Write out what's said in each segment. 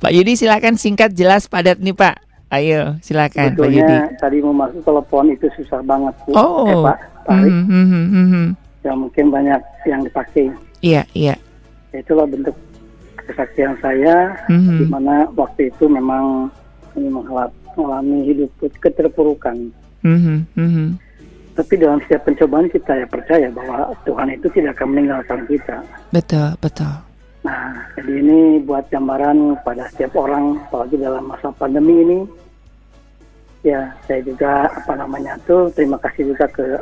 Pak Yudi silakan singkat jelas padat nih Pak. Ayo silakan Pak Yudi. Tadi mau masuk telepon itu susah banget Bu. Oh. Eh, Pak, Pak Ari. Mhm, mhm, mhm. Ya mungkin banyak yang dipakai. Iya, iya. Ya, itulah bentuk kesaksian saya Mhm. di mana waktu itu memang mengalami hidup keterpurukan. Mhm, mhm. Tapi dalam setiap pencobaan kita ya percaya bahwa Tuhan itu tidak akan meninggalkan kita. Betul, betul. Nah, jadi ini buat gambaran pada setiap orang, apalagi dalam masa pandemi ini. Ya, saya juga apa namanya tuh terima kasih juga ke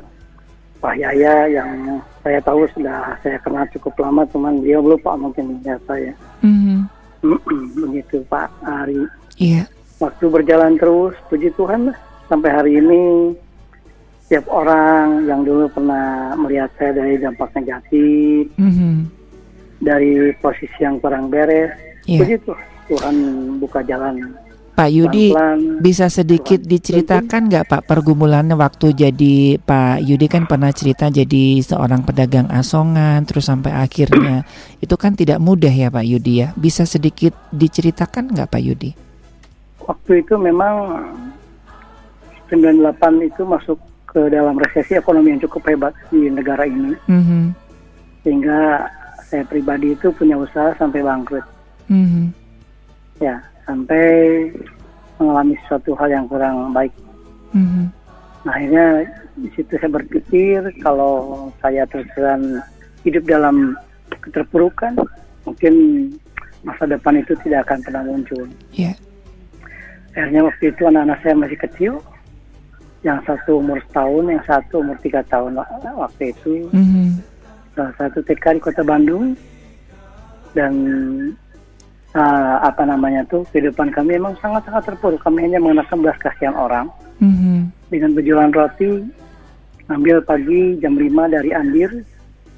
Pak Yaya yang saya tahu sudah saya kenal cukup lama, cuman dia lupa mungkin ya saya. Mhm. Begitu Pak Ari. Iya. Waktu berjalan terus, puji Tuhan lah. Sampai hari ini, setiap orang yang dulu pernah melihat saya dari dampak negatif, Mhm. Dari posisi yang kurang beres, Iya. begitu Tuhan buka jalan. Pak Yudi Pelan-pelan. bisa sedikit diceritakan nggak Pak pergumulannya waktu jadi Pak Yudi kan pernah cerita jadi seorang pedagang asongan terus sampai akhirnya itu kan tidak mudah ya Pak Yudi ya bisa sedikit diceritakan nggak Pak Yudi? Waktu itu memang 98 itu masuk ke dalam resesi ekonomi yang cukup hebat di negara ini, Mhm, sehingga saya pribadi itu punya usaha sampai bangkrut. mhm, Ya, sampai mengalami suatu hal yang kurang baik. mhm, Nah, akhirnya di situ saya berpikir kalau saya terus-terusan hidup dalam keterpurukan, mungkin masa depan itu tidak akan pernah muncul. ya, Akhirnya waktu itu anak-anak saya masih kecil, yang satu umur setahun, yang satu umur tiga tahun wa- waktu itu. mhm, Salah satu TK di kota Bandung, dan ah, apa namanya tuh kehidupan kami memang sangat-sangat terpuruk. Kami hanya mengenakan belas kasihan orang mhm, dengan berjualan roti, ambil pagi jam 5 dari Andir,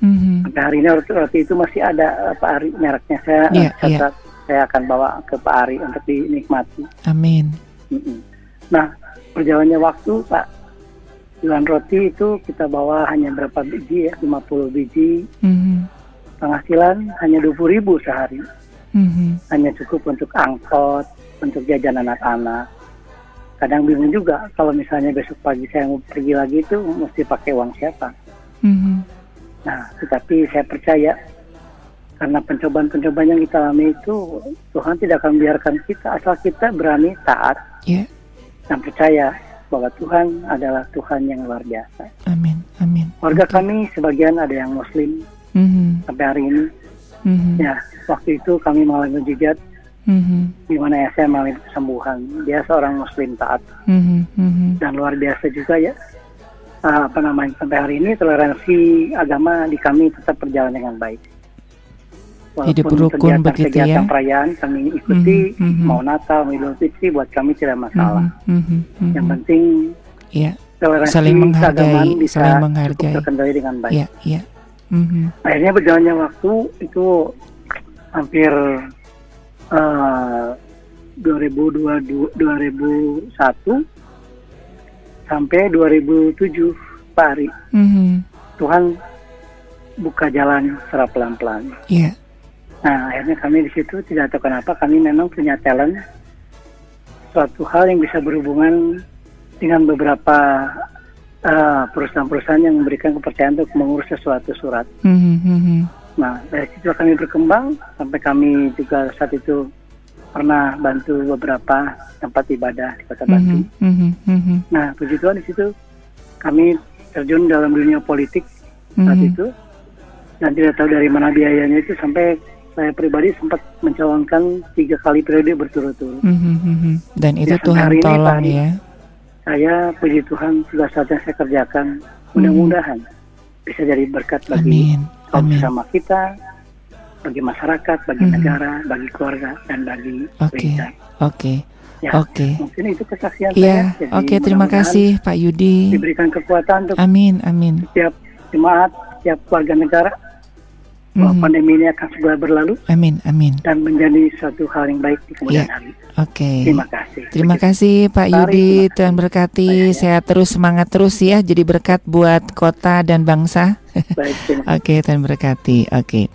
mhm. sampai hari ini roti, roti itu masih ada Pak Ari mereknya. Saya Iya, catat, saya akan bawa ke Pak Ari untuk dinikmati. Amin. Mm-mm. Nah, perjalannya waktu, Pak, jualan roti itu kita bawa hanya berapa biji ya, 50 biji. Mhm, Penghasilan hanya 20 ribu sehari. mhm, Hanya cukup untuk angkot, untuk jajan anak-anak. Kadang bingung juga kalau misalnya besok pagi saya mau pergi lagi itu mesti pakai uang siapa. mhm. Nah, tetapi saya percaya karena pencobaan-pencobaan yang kita alami itu Tuhan tidak akan biarkan kita asal kita berani taat Ya, dan percaya bahwa Tuhan adalah Tuhan yang luar biasa. amin, amin. Warga kami sebagian ada yang Muslim Mhm, sampai hari ini. mhm, Ya, waktu itu kami mengalami mujizat mhm, di mana ya saya mengalami kesembuhan. Dia seorang Muslim taat mhm, mhm. dan luar biasa juga ya. Ah, apa namanya sampai hari ini toleransi agama di kami tetap berjalan dengan baik. Hidup rukun begitu ya? kegiatan perayaan kami ikuti Mhm, mhm. mau Natal, mau Idul Fitri buat kami tidak masalah. Mhm, mhm, mhm. Yang penting Ya, toleransi Saling menghargai, bisa saling menghargai. terkendali dengan baik. ya, ya. Mhm, Akhirnya berjalannya waktu itu hampir eh 2022 2001 sampai 2007 Pak Ari. mhm. Tuhan buka jalan secara pelan-pelan. Ya, Nah, akhirnya kami di situ tidak tahu kenapa kami memang punya talent suatu hal yang bisa berhubungan dengan beberapa eh, perusahaan-perusahaan yang memberikan kepercayaan untuk mengurus sesuatu surat. mhm, mhm. Nah, dari situ kami berkembang sampai kami juga saat itu pernah bantu beberapa tempat ibadah di Kota Batu. Mhm, mhm, mhm. Nah, puji Tuhan di situ kami terjun dalam dunia politik saat Mhm. itu dan tidak tahu dari mana biayanya itu sampai saya pribadi sempat mencalonkan tiga kali periode berturut-turut. Dan itu Ya, Tuhan hari ini, tolong Pak, ya. Saya puji Tuhan sudah saatnya saya kerjakan. Mudah-mudahan bisa jadi berkat bagi Amin, kaum amin. sesama kita, bagi masyarakat, bagi Mhm. negara, bagi keluarga, dan bagi Oke, gereja. oke, Ya, oke. mungkin itu kesaksian Iya, saya. Oke. Terima mudah-mudahan kasih Pak Yudi. Diberikan kekuatan untuk Amin, amin. setiap jemaat, setiap warga negara, bahwa Mhm. pandemi ini akan segera berlalu Amin, amin. dan menjadi suatu hal yang baik di kemudian Iya. hari. Oke. Terima kasih. Terima Begitu. kasih Pak Mari, Yudi, Tuhan berkati. Saya- Sehat terus, semangat terus ya. Jadi berkat buat kota dan bangsa. Baik, Oke, Tuhan berkati. Oke.